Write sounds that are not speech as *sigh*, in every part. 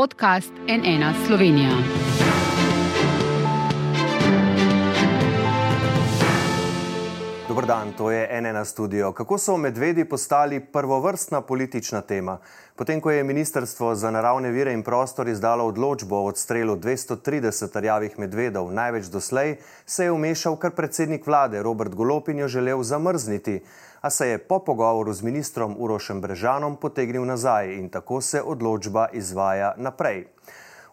podcast NN Slovenija. Dobro dan, to je NN studio. Kako so medvedi postali prvovrstna politična tema? Potem, ko je Ministrstvo za naravne vire in prostor izdalo odločbo o odstrelu 230 rjavih medvedov, največ doslej, se je umešal kar predsednik vlade Robert Golop in jo želel zamrzniti a se je po pogovoru z ministrom Urošem Brežanom potegnil nazaj in tako se odločba izvaja naprej.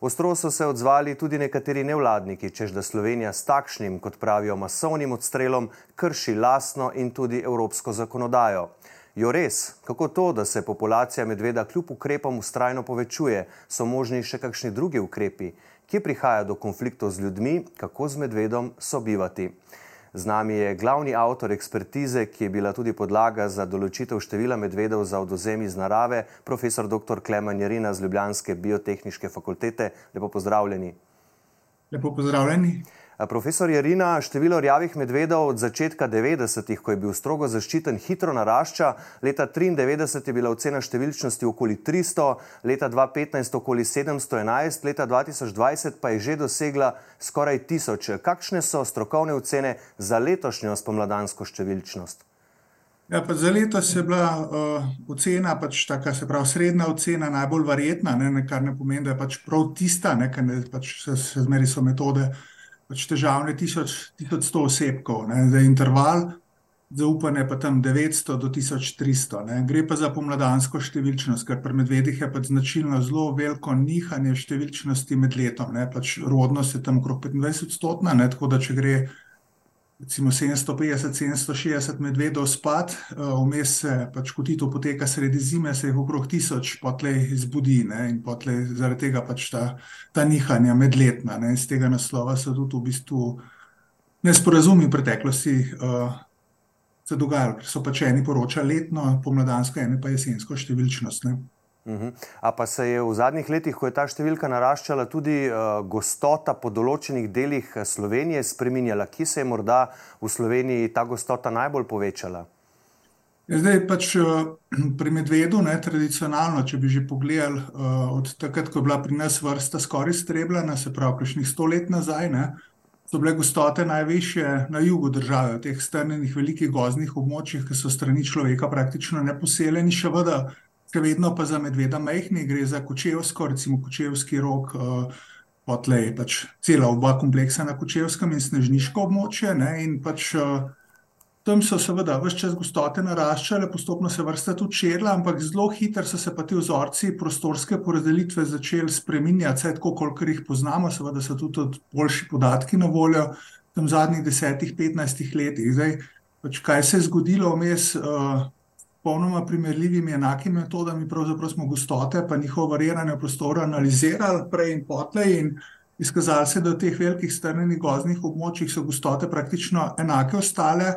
Ostro so se odzvali tudi nekateri nevladniki, čež da Slovenija s takšnim, kot pravijo, masovnim odstrelom krši lasno in tudi evropsko zakonodajo. Jo res, kako to, da se populacija medveda kljub ukrepom ustrajno povečuje, so možni še kakšni drugi ukrepi, kje prihaja do konfliktov z ljudmi, kako z medvedom sobivati. Z nami je glavni avtor ekspertize, ki je bila tudi podlaga za določitev števila medvedov za odozem iz narave, profesor dr. Klemen Jarina z Ljubljanske biotehniške fakultete. Lepo pozdravljeni. Lepo pozdravljeni. Profesor Jarina, število rjavih medvedov od začetka 90-ih, ko je bil strogo zaščiten, hitro narašča. Leta 1993 je bila ocena številčnosti okoli 300, leta 2015 okoli 711, leta 2020 pa je že dosegla skoraj 1000. Kakšne so strokovne ocene za letošnjo spomladansko številčnost? Ja, za letos je bila uh, ocena, pač taka, se pravi, srednja ocena, najbolj verjetna, ne, kar ne pomeni, da je pač prav tista, ne, ker ne, pač se, se zmeri so metode pač težavne 1100 osebkov, ne, za interval zaupanja pa tam 900 do 1300. Ne. Gre pa za pomladansko številčnost, ker pri medvedih je pač značilno zelo veliko nihanje številčnosti med letom. Ne. Pač rodnost je tam okrog 25 odstotna, tako da če gre recimo 750-760 medvedov spat, eh, vmes se pač kotito poteka sredi zime, se jih okrog tisoč potlej zbudi ne, in potlej zaradi tega pač ta, ta nihanja medletna. Ne, iz tega naslova so tudi v bistvu nesporazumi v preteklosti uh, se dogajali, ker so pač eni poročali letno, pomladansko, eni pa jesensko številčnost. Ne. Uhum. A pa se je v zadnjih letih, ko je ta številka naraščala, tudi uh, gostota po določenih delih eh, Slovenije spremenjala? Kje se je morda v Sloveniji ta gostota najbolj povečala? Ja, zdaj pač uh, *clears throat* pri medvedu, ne, tradicionalno, če bi že pogledali uh, od takrat, ko je bila pri nas vrsta skoraj strebljena, se pravi, prejšnjih sto let nazaj, ne, so bile gostote najvišje na jugu države, v teh strnjenih velikih gozdnih območjih, ki so strani človeka praktično neposeljeni, še voda še vedno pa za medveda majhni, gre za kočevsko, recimo kočevski rok, uh, potlej pač cela oba kompleksa na kočevskem in snežniško območje. Ne, in pač uh, tam so seveda vse čas gostote naraščale, postopno se vrsta tudi širila, ampak zelo hitro so se ti vzorci prostorske porazdelitve začeli spreminjati, vse tako, kolikor jih poznamo, seveda so tudi boljši podatki na voljo v zadnjih desetih, petnajstih letih. Zdaj, pač kaj se je zgodilo vmes? Uh, popolnoma primerljivimi, enakimi metodami, pravzaprav smo gostote, pa njihovo variranje v prostoru analizirali prej in potlej. In izkazali se, da v teh velikih strnjenih gozdnih območjih so gostote praktično enake ostale.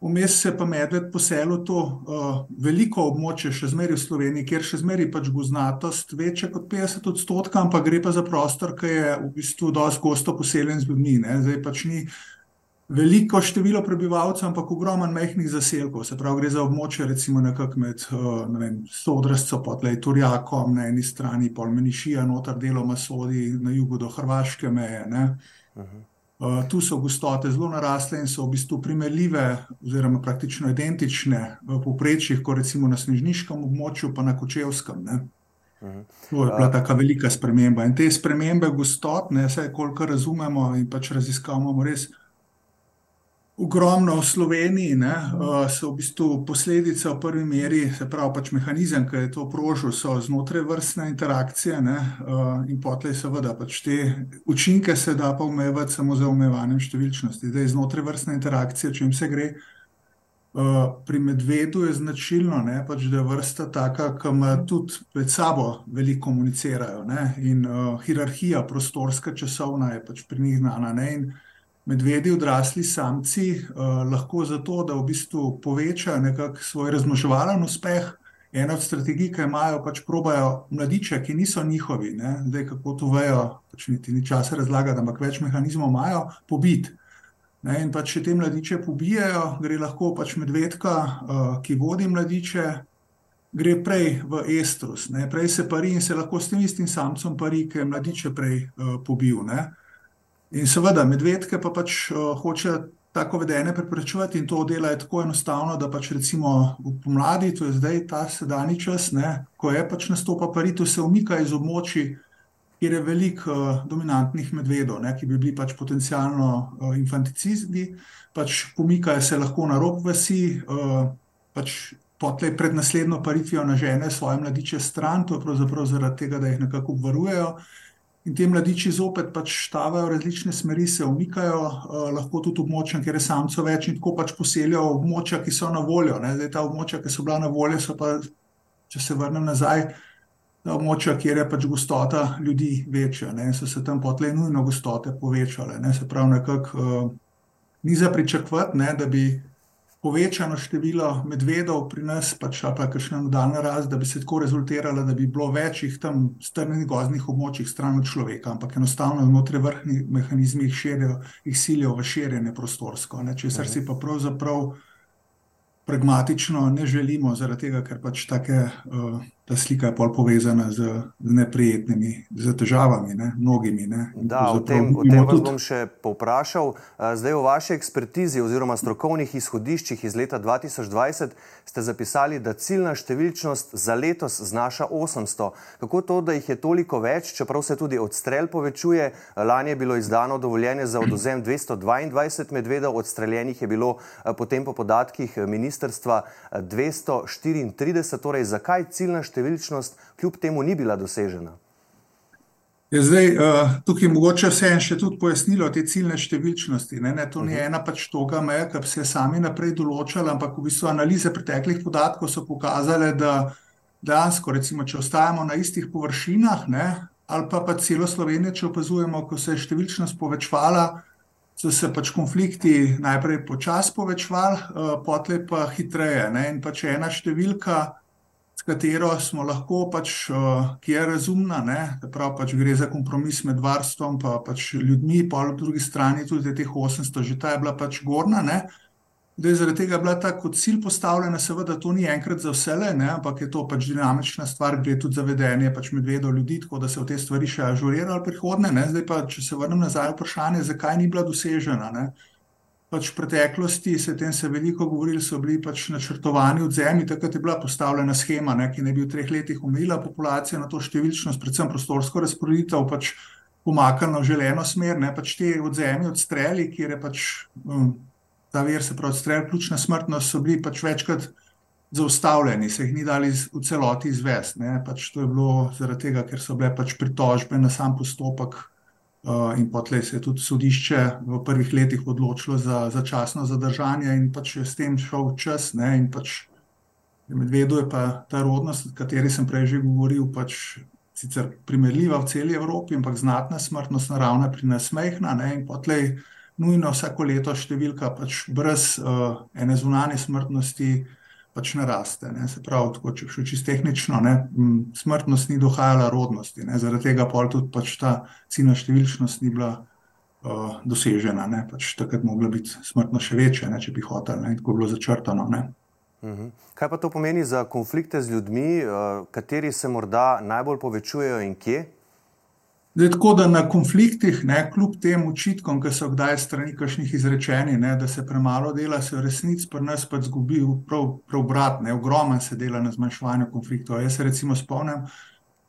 Vmes se pa medved poselil to uh, veliko območje, še zmeraj v Sloveniji, kjer še zmeraj pač gozdnatost večja kot 50 odstotkov, ampak gre pa za prostor, ki je v bistvu dosti gosto poseljen z ljudmi. Ne? Zdaj pač ni veliko število prebivalcev, ampak ogromen mehkih zaselkov. Se pravi, gre za območje, recimo nekako med ne Sodrsko, potlej Turjakom na eni strani, pol Menišija, notar deloma sodi na jugu do Hrvaške meje. Uh, tu so gostote zelo narasle in so v bistvu primerljive, oziroma praktično identične v povprečjih, kot recimo na snežniškem območju, pa na Kočevskem. Ne? To je bila tako velika sprememba. In te spremembe gostot, ne, vse koliko razumemo in pač raziskavamo, res ogromno v Sloveniji, ne, uh, so v bistvu posledice v prvi meri, se pravi, pač mehanizem, ki je to prožil, so znotraj vrstne interakcije ne, uh, in potlej seveda pač te učinke se da pa omejevati samo za omejevanjem številčnosti. Zdaj, znotraj vrstne interakcije, če jim se gre. Uh, pri medvedu je značilno, ne, pač, da je vrsta taka, ki ima tudi med sabo veliko komunicirajo. Ne, in uh, hierarhija, prostorska, časovna je pač pri njih znana. Ne, medvedi, odrasli samci, uh, lahko zato, da v bistvu povečajo nekako svoj razmnoževalen uspeh. Ena od strategij, ki imajo, pač probajo mladiče, ki niso njihovi, ne? zdaj kako to vejo, pač niti ni časa razlagati, ampak več mehanizmov imajo, pobiti. Ne, in pa če te mladiče pobijajo, gre lahko pač medvedka, uh, ki vodi mladiče, gre prej v estrus, ne? prej se pari in se lahko s tem istim samcem pari, ki je mladiče prej uh, pobil. Ne? In seveda, medvedke pa pač uh, hoče tako vedenje preprečevati in to dela je tako enostavno, da pač recimo v pomladi, to je zdaj ta sedajni čas, ne? ko je pač nastopa paritev, se umika iz območij, kjer je veliko uh, dominantnih medvedov, ne? ki bi bili pač potencialno uh, infanticizni, pač pomikajo se lahko na rob vasi, uh, pač potlej pred naslednjo paritvijo nažene svoje mladiče stran, to je pravzaprav zaradi tega, da jih nekako obvarujejo. In te mladiči zopet pač štavajo različne smeri, se umikajo, eh, lahko tudi območja, kjer je samcev več in tako pač poselijo območja, ki so na voljo. Ne. Zdaj ta območja, ki so bila na voljo, so pa, če se vrnem nazaj, ta območja, kjer je pač gostota ljudi večja. Ne. So se tam potlej nujno gostote povečale. Ne. Se pravi, nekako uh, ni za pričakovati, da bi povečano število medvedov pri nas, pač pa kakšna nadaljna rast, da bi se tako rezultirala, da bi bilo večjih tam strmenih gozdnih območjih stran od človeka, ampak enostavno znotraj vrhnih mehanizmov jih širijo, jih silijo v širjenje prostorsko, ne, česar si pa pravzaprav pragmatično ne želimo, zaradi tega, ker pač take, uh, ta slika je pol povezana z, z neprijetnimi, z težavami, ne, mnogimi. Ne. Da, o tem, o tem vas bom še povprašal. Uh, zdaj, v vaši ekspertizi oziroma strokovnih izhodiščih iz leta 2020 ste zapisali, da ciljna številčnost za letos znaša 800. Kako to, da jih je toliko več, čeprav se tudi odstrel povečuje? Lani je bilo izdano dovoljenje za odozem 222 medvedov, odstreljenih je bilo uh, potem po podatkih ministrstva 234, eh, torej zakaj ciljna številčnost kljub temu ni bila dosežena? Je zdaj, uh, tukaj mogoče vse en še tudi pojasnilo te ciljne številčnosti. Ne, ne, to ni mhm. ena pač toga meja, ki bi se sami naprej določali, ampak v bistvu analize preteklih podatkov so pokazale, da dejansko, recimo, če ostajamo na istih površinah, ne, ali pa pa celo Slovenijo, če opazujemo, ko se je številčnost povečvala, so se pač konflikti najprej počasi povečvali, uh, potlej pa hitreje. Ne? In pač ena številka, katero smo lahko, pač, uh, ki je razumna, da prav pač gre za kompromis med varstvom in pa pač ljudmi, pa po drugi strani tudi teh 800, že ta je bila pač gorna. Ne? da je zaradi tega bila ta kot cilj postavljena, seveda to ni enkrat za vse, ne, ampak je to pač dinamična stvar, gre tudi za vedenje pač medvedov ljudi, tako da se v te stvari še ažurirajo prihodne. Ne. Zdaj pa, če se vrnem nazaj, vprašanje, zakaj ni bila dosežena. Ne. Pač v preteklosti se tem se veliko govorili, so bili pač načrtovani odzemi, takrat je bila postavljena schema, ne, ki ne bi v treh letih omejila populacijo na to številčnost, predvsem prostorsko razporeditev, pač pomaknilo v želeno smer, ne pač te odzemi, odstreli, kjer je pač. Um, ta vir, se pravi, strelj, ključna smrtnost, so bili pač večkrat zaustavljeni, se jih ni dali v celoti izvesti. Pač to je bilo zaradi tega, ker so bile pač pritožbe na sam postopek. Uh, in potlej se je tudi sodišče v prvih letih odločilo za začasno zadržanje, in pač je s tem šel čas. Ne, in pač medvedu je pa ta rodnost, o kateri sem prej že govoril, pač sicer primerljiva v celi Evropi, ampak znatna smrtnost naravna pri nas mehna. Ne, in potlej nujno vsako leto številka pač brez uh, ene zunanje smrtnosti pač naraste. Ne. Se pravi, tako, če še čisto tehnično, ne, smrtnost ni dohajala rodnosti, ne. zaradi tega pa tudi pač ta ciljna številčnost ni bila uh, dosežena. Ne. Pač takrat mogla biti smrtnost še večja, ne, če bi hotel, ne, tako bilo začrtano. Ne. Mhm. Kaj pa to pomeni za konflikte z ljudmi, kateri se morda najbolj povečujejo in kje? Zdaj, tako da na konfliktih, ne, kljub tem učitkom, ki so kdaj strani kakšnih izrečeni, ne, da se premalo dela, se v resnici pri nas pa zgubi prav, prav brat, ne, ogromen se dela na zmanjševanju konfliktov. Jaz se recimo spomnim,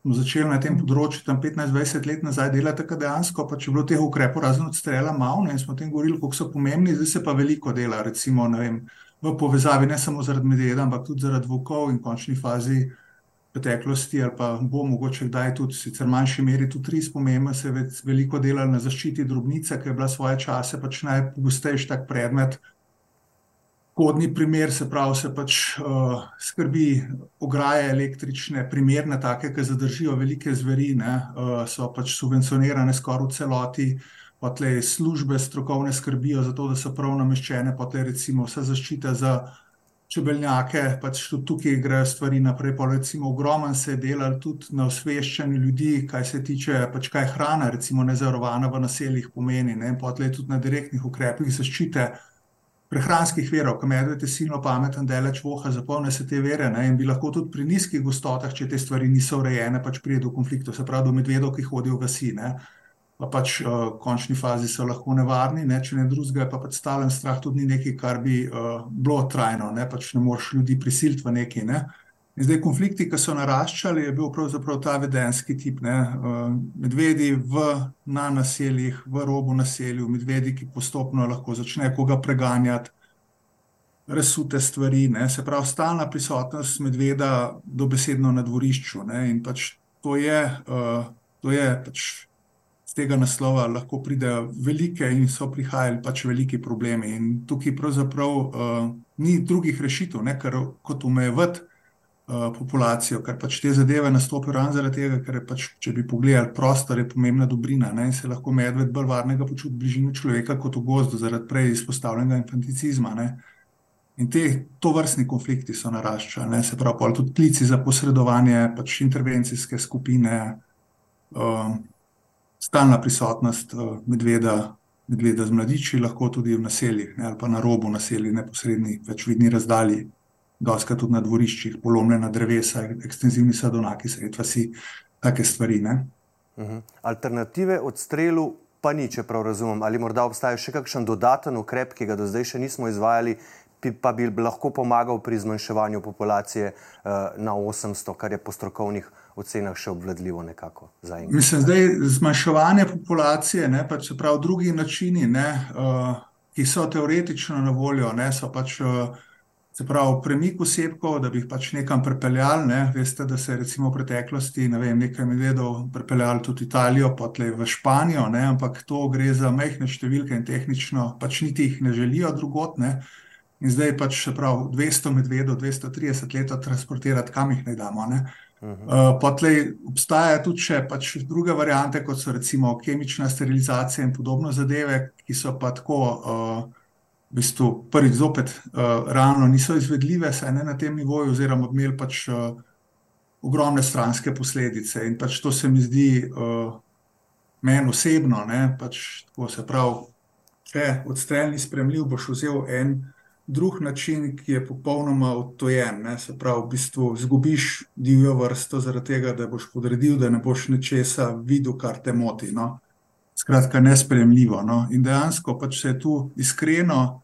smo začeli na tem področju tam 15-20 let nazaj delati, tako dejansko pa če bilo teh ukrepov razen odstrela malo in smo o tem govorili, koliko so pomembni, zdaj se pa veliko dela, recimo, ne vem, v povezavi ne samo zaradi medveda, ampak tudi zaradi vokov in končni fazi preteklosti, ali pa bo mogoče kdaj tudi, sicer v manjši meri, tudi res pomembno, se je veliko delalo na zaščiti drobnice, ki je bila svoje čase pač najpogostejši tak predmet. Kodni primer, se pravi, se pač uh, skrbi ograje električne, primerne, take, ki zadržijo velike zveri, ne, uh, so pač subvencionirane skoraj v celoti, potlej službe strokovne skrbijo za to, da so prav nameščene, potlej recimo vsa zaščita za čebeljake, pač tudi tukaj grejo stvari naprej. Pa recimo, ogromen se je delal tudi na osveščanju ljudi, kaj se tiče, pač kaj hrana, recimo, nezarovana v naseljih pomeni. Ne? Potlej tudi na direktnih ukrepih zaščite prehranskih verov, ko medved je silno pameten, delač voha, zapolne se te vere ne, in bi lahko tudi pri nizkih gostotah, če te stvari niso urejene, pač pride do konfliktov, se pravi do medvedov, ki hodijo v vasi. Ne. Pa pač uh, v končni fazi so lahko nevarni, ne, če ne drugega, pa pač stalen strah tudi ni nekaj, kar bi uh, bilo trajno, ne, pač ne moreš ljudi prisiliti v nekaj. Ne. In zdaj konflikti, ki so naraščali, je bil pravzaprav ta vedenski tip. Ne? Medvedi v, na naseljih, v robu naselju, medvedi, ki postopno lahko začne koga preganjati, resute stvari. Ne? Se pravi, stalna prisotnost medveda dobesedno na dvorišču. Ne? In pač to je, uh, to je pač z tega naslova lahko pridejo velike in so prihajali pač veliki problemi. In tukaj pravzaprav uh, ni drugih rešitev, ne? ker kot umejevati. Eh, populacijo, ker pač te zadeve nastopijo ravno zaradi tega, ker je pač, če bi pogledali, prostor je pomembna dobrina ne, in se lahko medved bolj varnega počuti v bližini človeka kot v gozdu, zaradi prej izpostavljenega infanticizma. Ne. In te to vrstni konflikti so naraščali, ne, se pravi, tudi klici za posredovanje, pač intervencijske skupine, um, stalna prisotnost uh, medveda, medveda z mladiči, lahko tudi v naseljih ne, ali pa na robu naselij, neposredni, več vidni razdalji doska tudi na dvoriščih, polomljena drevesa, ekstenzivni sadovnjaki, sredstva si take stvari. Uh mhm. Alternative odstrelu pa ni, če prav razumem. Ali morda obstaja še kakšen dodaten ukrep, ki ga do zdaj še nismo izvajali, pa bi lahko pomagal pri zmanjševanju populacije uh, na 800, kar je po strokovnih ocenah še obvladljivo nekako. Mislim, da je zmanjševanje populacije, ne, se pravi drugi načini, ne, uh, ki so teoretično na voljo, ne, so pač. Uh, Se pravi, premik osebkov, da bi jih pač nekam pripeljali. Ne? Veste, da se je recimo v preteklosti ne vem, nekaj medvedov pripeljali tudi v Italijo, potem v Španijo, ne? ampak to gre za majhne številke in tehnično pač niti jih ne želijo drugot. Ne? In zdaj pač se pravi 200 medvedov, 230 let transportirati, kam jih naj damo. Uh -huh. uh, potlej obstajajo tudi še pač druge variante, kot so recimo kemična sterilizacija in podobno zadeve, ki so pa tako. Uh, v bistvu prvič zopet uh, realno niso izvedljive, saj ne na tem nivoju, oziroma imeli pač uh, ogromne stranske posledice. In pač to se mi zdi uh, meni osebno, ne, pač tako se pravi, če odstrelni spremljiv, boš vzel en drug način, ki je popolnoma odtojen. Ne, se pravi, v bistvu zgubiš divjo vrsto zaradi tega, da boš podredil, da ne boš nečesa videl, kar te moti. No. Skratka, nespremljivo. No. In dejansko pač se je tu iskreno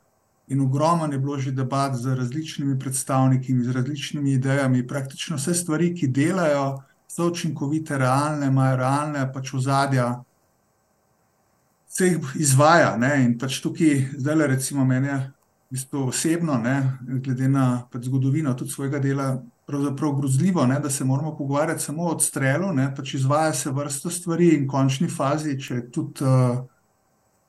In ogromno je bilo že debat z različnimi predstavniki, z različnimi idejami. Praktično vse stvari, ki delajo, so učinkovite, realne, imajo realne pač ozadja, se jih izvaja. Ne? In pač tukaj, zdaj le recimo meni, v bistvu osebno, ne? glede na pač zgodovino tudi svojega dela, pravzaprav grozljivo, ne? da se moramo pogovarjati samo o odstrelu, pač izvaja se vrsto stvari in v končni fazi, če tudi. Uh,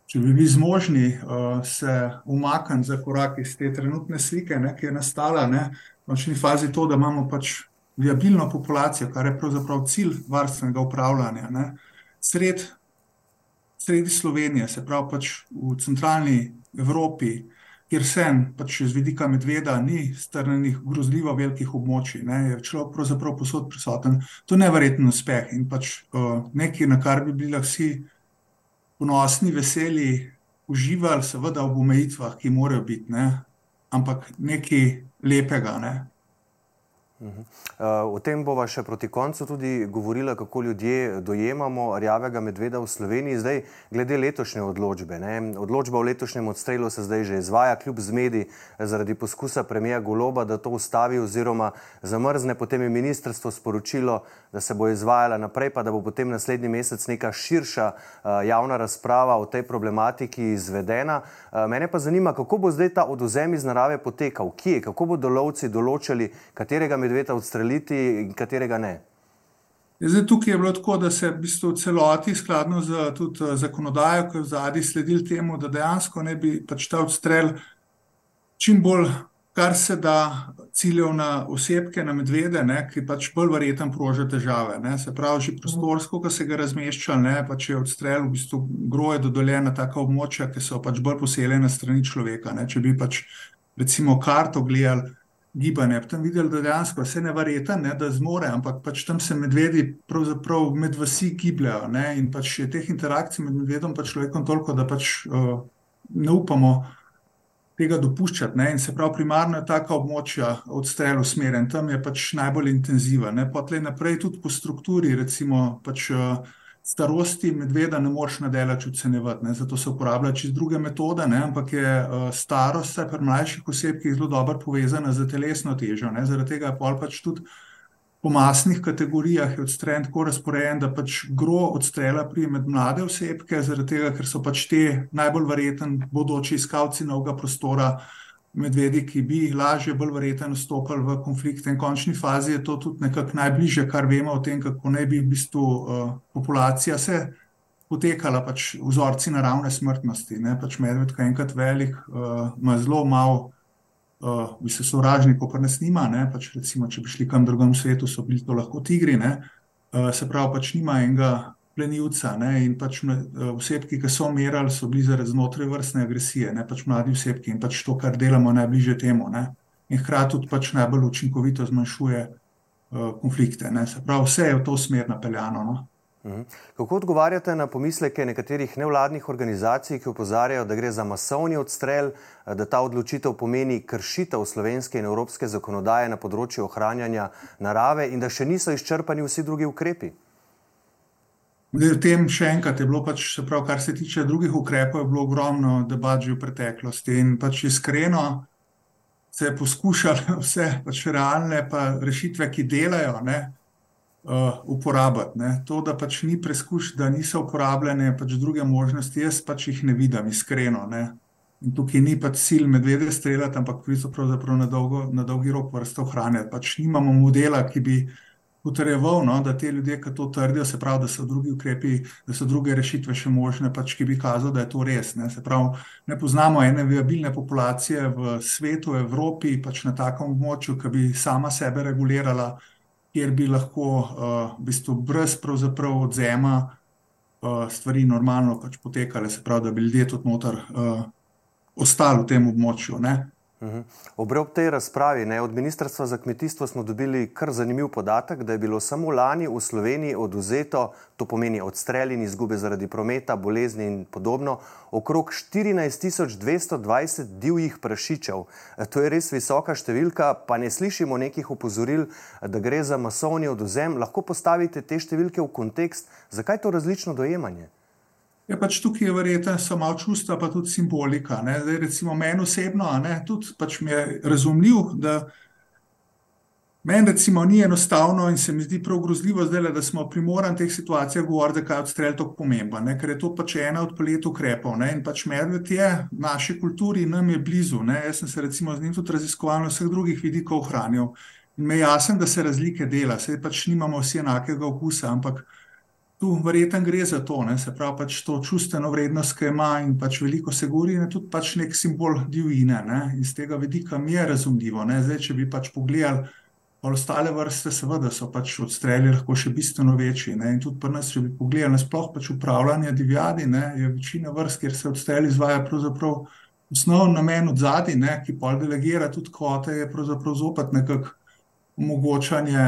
če bi bili zmožni uh, se umakniti za korak iz te trenutne slike, ne, ki je nastala, ne, v končni fazi to, da imamo pač viabilno populacijo, kar je pravzaprav cilj varstvenega upravljanja. Ne, sred, sredi Slovenije, se pravi pač v centralni Evropi, kjer sem pač z vidika medveda, ni strnenih grozljivo velikih območij, ne, je človek pravzaprav posod prisoten. To je neverjeten uspeh in pač uh, nekaj, na kar bi bili vsi ponosni, veseli, uživali, seveda, v omejitvah, ki morajo biti, ne? ampak nekaj lepega. Ne? Mhm. Uh, o tem bova še proti koncu tudi govorila, kako ljudje dojemamo rjavega medveda v Sloveniji. Zdaj, glede letošnje odločbe. Ne? Odločba o letošnjem odstrelu se zdaj že izvaja, kljub zmedi zaradi poskusa premija Goloba, da to ustavi oziroma zamrzne. Potem je ministrstvo sporočilo, da se bo izvajala naprej, pa da bo potem naslednji mesec neka širša uh, javna razprava o tej problematiki izvedena. Uh, mene pa zanima, kako bo zdaj ta odozem iz narave potekal, kje, kako bodo lovci določili, katerega medveda medveda odstreliti in katerega ne? Zdaj, tukaj je bilo tako, da se v bistvu celoti, skladno z tudi zakonodajo, ki je v zadnji sledil temu, da dejansko ne bi pač ta odstrel čim bolj, kar se da, ciljev na osebke, na medvede, ne, ki pač bolj verjetno proža težave. Ne. Se pravi, že prostorsko, ko se ga razmešča, ne, pač je odstrel v bistvu groje dodoljena taka območja, ki so pač bolj poseljena strani človeka. Ne. Če bi pač recimo karto gledali, gibanje. Tam videli, da dejansko nevarjetno, ne, da zmore, ampak pač tam se medvedi pravzaprav med vsi gibljajo. Ne, in pač je teh interakcij med medvedom in človekom toliko, da pač uh, ne upamo tega dopuščati. Ne? In se pravi, primarno je taka območja odstrel usmerjen, tam je pač najbolj intenziven. Potlej naprej tudi po strukturi, recimo pač starosti medveda ne moreš nadelati ocenjevati, zato se uporablja čez druge metode, ne? ampak je starost, vsaj pri mlajših oseb, ki je zelo dobro povezana z telesno težo. Ne? Zaradi tega je pol pač tudi po masnih kategorijah je odstrel tako razporejen, da pač gro odstrela pride med mlade osebke, zaradi tega, ker so pač te najbolj verjeten bodoči iskalci novega prostora, medvedi, ki bi lažje, bolj verjetno vstopili v konflikte. In v končni fazi je to tudi nekako najbližje, kar vemo o tem, kako naj bi v bistvu uh, populacija se potekala, pač vzorci naravne smrtnosti. Ne? Pač medved, ki je enkrat velik, uh, ima zelo malo uh, bi se sovražnikov, pa nas nima. Pač recimo, če bi šli kam drugam svetu, so bili to lahko tigri, uh, se pravi, pač nima enega plenilca. In pač osebki, ki so umirali, so bili zaradi znotraj vrstne agresije, ne pač mladi osebki in pač to, kar delamo, najbližje temu. Ne? In hkrati tudi pač najbolj učinkovito zmanjšuje uh, konflikte. Ne? Se pravi, vse je v to smer napeljano. No? Mhm. Kako odgovarjate na pomisleke nekaterih nevladnih organizacij, ki opozarjajo, da gre za masovni odstrel, da ta odločitev pomeni kršitev slovenske in evropske zakonodaje na področju ohranjanja narave in da še niso izčrpani vsi drugi ukrepi? V tem še enkrat je bilo, pač, se pravi, kar se tiče drugih ukrepov, je bilo ogromno debat že v preteklosti in pač iskreno se je poskušalo *laughs* vse pač realne pa rešitve, ki delajo. Ne, uh, uporabiti. Ne. To, da pač ni preizkuš, da niso uporabljene pač druge možnosti, jaz pač jih ne vidim, iskreno. Ne. In tukaj ni pač cilj medvede streljati, ampak pravzaprav na, dolgo, na dolgi rok vrste ohranjati. Pač nimamo modela, ki bi utrjeval, no, da te ljudje, ki to trdijo, se pravi, da so drugi ukrepi, da so druge rešitve še možne, pač, ki bi kazal, da je to res. Ne. Se pravi, ne poznamo ene viabilne populacije v svetu, v Evropi, pač na takem območju, ki bi sama sebe regulirala kjer bi lahko uh, v bistvu brez odzema uh, stvari normalno pač potekale, se pravi, da bi ljudje tudi noter uh, ostali v tem območju. Ne? Mhm. Ob tej razpravi ne, od Ministrstva za kmetijstvo smo dobili kar zanimiv podatek, da je bilo samo lani v Sloveniji oduzeto, to pomeni odstrel in izgube zaradi prometa, bolezni in podobno, okrog 14.220 divjih prašičev. E, to je res visoka številka, pa ne slišimo nekih opozoril, da gre za masovni oduzem. Lahko postavite te številke v kontekst, zakaj to različno dojemanje? Je pač tukaj je verjetno samo čustva, pa tudi simbolika. Zdaj, recimo, meni osebno, ne, tudi pač mi je razumljiv, da meni recimo ni enostavno in se mi zdi prav grozljivo zdaj, da smo primorani v teh situacijah govoriti, da je odstrel tako pomemben, ne? ker je to pač ena od polet ukrepov. Ne? In pač medved je v naši kulturi nam je blizu. Ne? Jaz sem se recimo z njim tudi raziskoval na vseh drugih vidikov ohranil. In me je jasno, da se razlike dela, sej pač nimamo vsi enakega okusa, ampak tu verjetno gre za to, ne? se pravi, pač to čustveno vrednost, ki ima in pač veliko se govori, je tudi pač nek simbol divjine. Ne? Iz tega vidika mi je razumljivo. Ne? Zdaj, če bi pač pogledali ostale vrste, seveda so pač odstreli lahko še bistveno večji. Ne? In tudi pri nas, če bi pogledali nasploh pač upravljanje divjadi, ne? je večina vrst, kjer se odstreli izvaja pravzaprav osnovni namen od zadnji, ki pa delegira tudi kvote, je pravzaprav zopet nekako omogočanje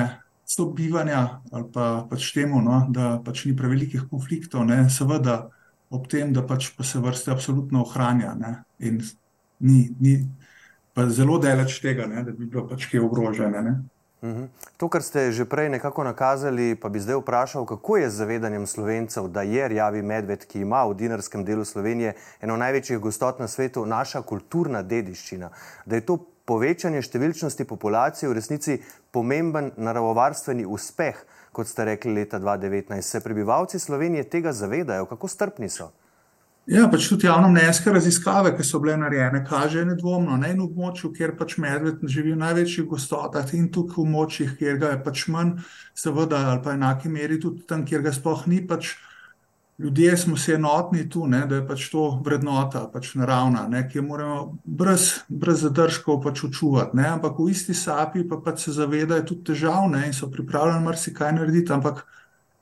sobivanja ali pa pač temu, no, da pač ni prevelikih konfliktov, ne, seveda ob tem, da pač pa se vrste absolutno ohranja ne, in ni, ni pa zelo daleč tega, ne, da bi bilo pač kje ogrožene. Ne. Mhm. To, kar ste že prej nekako nakazali, pa bi zdaj vprašal, kako je z zavedanjem slovencev, da je rjavi medved, ki ima v dinarskem delu Slovenije eno največjih gostot na svetu, naša kulturna dediščina, da je to povečanje številčnosti populacije v resnici pomemben naravovarstveni uspeh, kot ste rekli leta 2019. Se prebivalci Slovenije tega zavedajo, kako strpni so? Ja, pač tudi javno mnenjske raziskave, ki so bile narejene, kažejo nedvomno, na enem območju, kjer pač medved živi v največjih gostotah in tudi v območjih, kjer ga je pač manj, seveda, ali pa enaki meri tudi tam, kjer ga sploh ni pač ljudje smo se enotni tu, ne, da je pač to vrednota, pač naravna, ne, ki jo moramo brez, brez zadržkov pač učuvati. Ne, ampak v isti sapi pa pač se zavedajo tudi težav ne, in so pripravljeni marsikaj narediti, ampak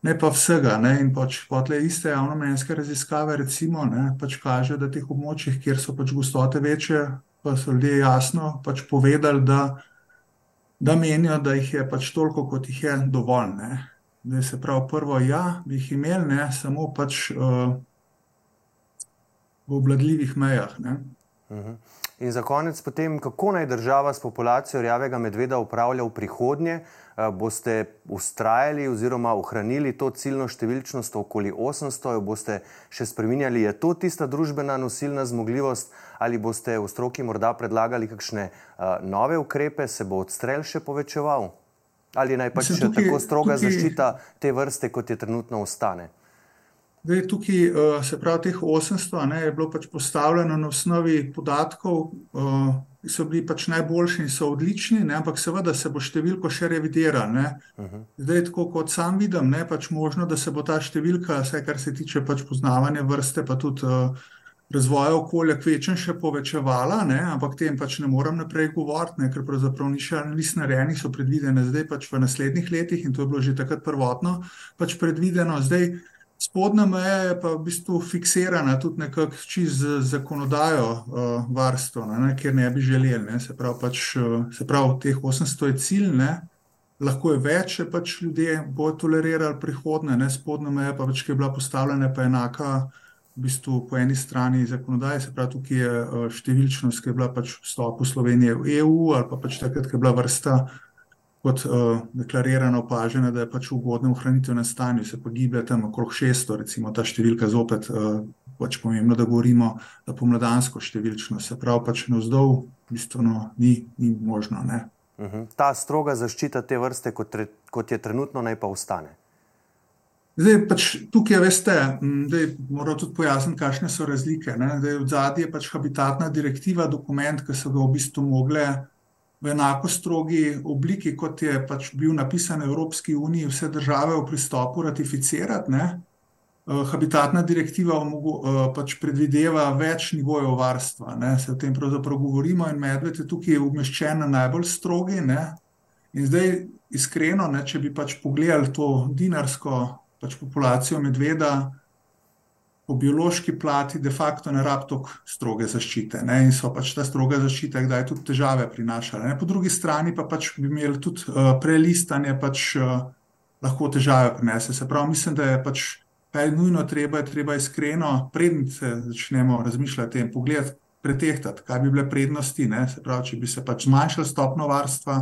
ne pa vsega. Ne, in pač potle iste javno-menjske raziskave recimo ne, pač kažejo, da teh območjih, kjer so pač gostote večje, pa so ljudje jasno pač povedali, da, da menijo, da jih je pač toliko, kot jih je dovolj. Ne. Da se pravi, prvo, ja, bi jih imeli, ne, samo pač uh, v obladljivih mejah. Ne. Uh -huh. In za konec, potem, kako naj država s populacijo rjavega medveda upravlja v prihodnje? Eh, boste ustrajali oziroma ohranili to ciljno številčnost okoli 800, jo boste še spremenjali? Je to tista družbena nosilna zmogljivost ali boste v stroki morda predlagali kakšne uh, nove ukrepe, se bo odstrel še povečeval? Ali naj pač še tako stroga tukaj... zaščita te vrste, kot je trenutno ostane? Zdaj, tukaj, eh, se pravi, teh 800 ne, je bilo pač postavljeno na osnovi podatkov, eh, ki so bili pač najboljši in so odlični, ne, ampak seveda se bo številko še revidirala. Uh mhm. -huh. Zdaj, tako kot sam vidim, je pač možno, da se bo ta številka, vse kar se tiče pač poznavanja vrste, pa tudi uh, razvoja okolja, kvečem še povečevala, ne, ampak tem pač ne morem naprej govoriti, ker pravzaprav ni še analiz narejenih, so predvidene zdaj pač v naslednjih letih in to je bilo že takrat prvotno pač predvideno. Zdaj, Spodnja meja je pa v bistvu fiksirana tudi nekako čez zakonodajo uh, varstva, ne, kjer ne bi želeli. Ne, se pravi, pač, uh, se pravi, teh 800 je cilj, ne, lahko je več, če pač ljudje bodo tolerirali prihodne, ne, spodnja meja pa pač, ki je bila postavljena, pa enaka v bistvu po eni strani zakonodaje, se pravi, tukaj je uh, številčnost, ki je bila pač vstop v Slovenijo v EU ali pa pač takrat, ki je bila vrsta kot uh, deklarirano opaženo, da je pač ugodno ohranitev na stanju, se pa giblje tam okrog 600, recimo ta številka zopet. Uh, Pač pomembno, da govorimo za pomladansko številčno, se pravi, pač na vzdolj, bistveno ni, ni možno. Uh mhm. -huh. Ta stroga zaščita te vrste, kot, tre, kot je trenutno, naj pa ostane. Zdaj, pač tukaj, veste, da moramo tudi pojasniti, kakšne so razlike. V zadnji je pač habitatna direktiva, dokument, ki so ga v bistvu mogli v enako strogi obliki, kot je pač bil napisan Evropski uniji, vse države v pristopu ratificirati. Ne? Eh, habitatna direktiva eh, pač predvideva več nivojev varstva, ne? se o tem pravzaprav govorimo, in medved je tukaj umeščen na najbolj strogi. Ne? In zdaj, iskreno, ne, če bi pač pogledali to dinarsko pač populacijo medveda, po biološki plati de facto ne rab tako stroge zaščite. Ne? In so pač ta stroga zaščita, kdaj tudi težave prinašala. Ne? Po drugi strani pa pač bi imeli tudi uh, prelistanje, pač uh, lahko težave prinese. Se pravi, mislim, da je pač kaj nujno treba, je treba iskreno, prednji se začnemo razmišljati in pogledati, pretehtati, kaj bi bile prednosti. Pravi, če bi se pač zmanjšalo stopno varstva,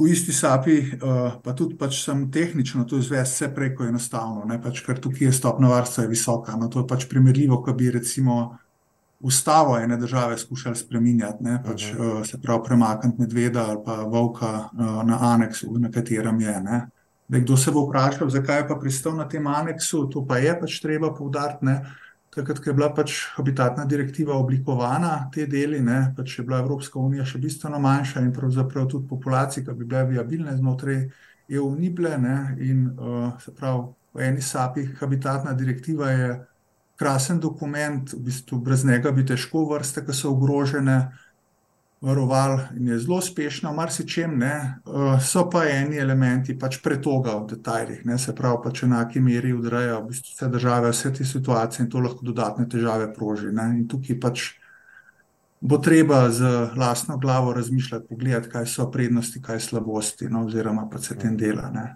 v isti sapi, uh, pa tudi pač sem tehnično to izvesti vse preko enostavno, ne, pač, ker tukaj je stopna varstva visoka. No, to je pač primerljivo, ko bi recimo ustavo ene države skušali spreminjati, ne, pač, uh, se pravi premakniti medveda ali pa volka uh, na aneksu, na katerem je. Ne. Kdo se bo vprašal, zakaj je pa pristal na tem aneksu, to pa je pač treba povdariti takrat, ko je bila pač habitatna direktiva oblikovana, te deli, ne, pač je bila Evropska unija še bistveno manjša in pravzaprav tudi populacije, ki bi bile viabilne znotraj EU, ni bile. Ne, in uh, se pravi, v eni sapi habitatna direktiva je krasen dokument, v bistvu brez njega bi težko vrste, ki so ogrožene varoval in je zelo uspešna, marsičem ne, uh, so pa eni elementi pač pretoga v detajlih, ne, se pravi, pač v enaki meri udrejo v bistvu vse države, vse te situacije in to lahko dodatne težave proži. Ne, in tukaj pač bo treba z lastno glavo razmišljati, pogledati, kaj so prednosti, kaj slabosti, no, oziroma pa se tem dela. Ne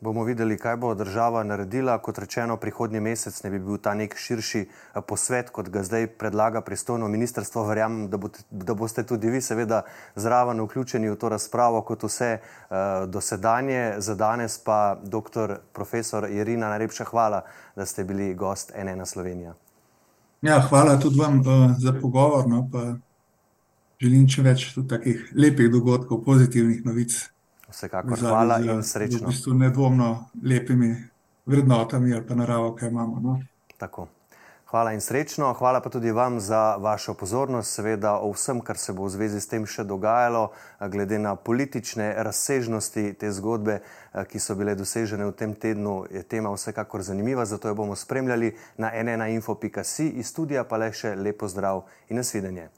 bomo videli, kaj bo država naredila. Kot rečeno, prihodnji mesec ne bi bil ta nek širši eh, posvet, kot ga zdaj predlaga pristojno ministrstvo. Verjamem, da, da boste tudi vi, seveda, zraven vključeni v to razpravo, kot vse uh, dosedanje. Za danes pa, doktor profesor Irina, najlepša hvala, da ste bili gost NN Slovenija. Ja, hvala tudi vam uh, za pogovor. No, želim če več takih lepih dogodkov, pozitivnih novic. Vsekakor hvala in srečno. V bistvu nedvomno lepimi vrednotami ali pa naravo, kaj imamo. No? Tako. Hvala in srečno. Hvala pa tudi vam za vašo pozornost, seveda o vsem, kar se bo v zvezi s tem še dogajalo, glede na politične razsežnosti te zgodbe, ki so bile dosežene v tem tednu, je tema vsekakor zanimiva, zato jo bomo spremljali na enenainfo.si iz studija, pa le še lepo zdrav in nasvidenje.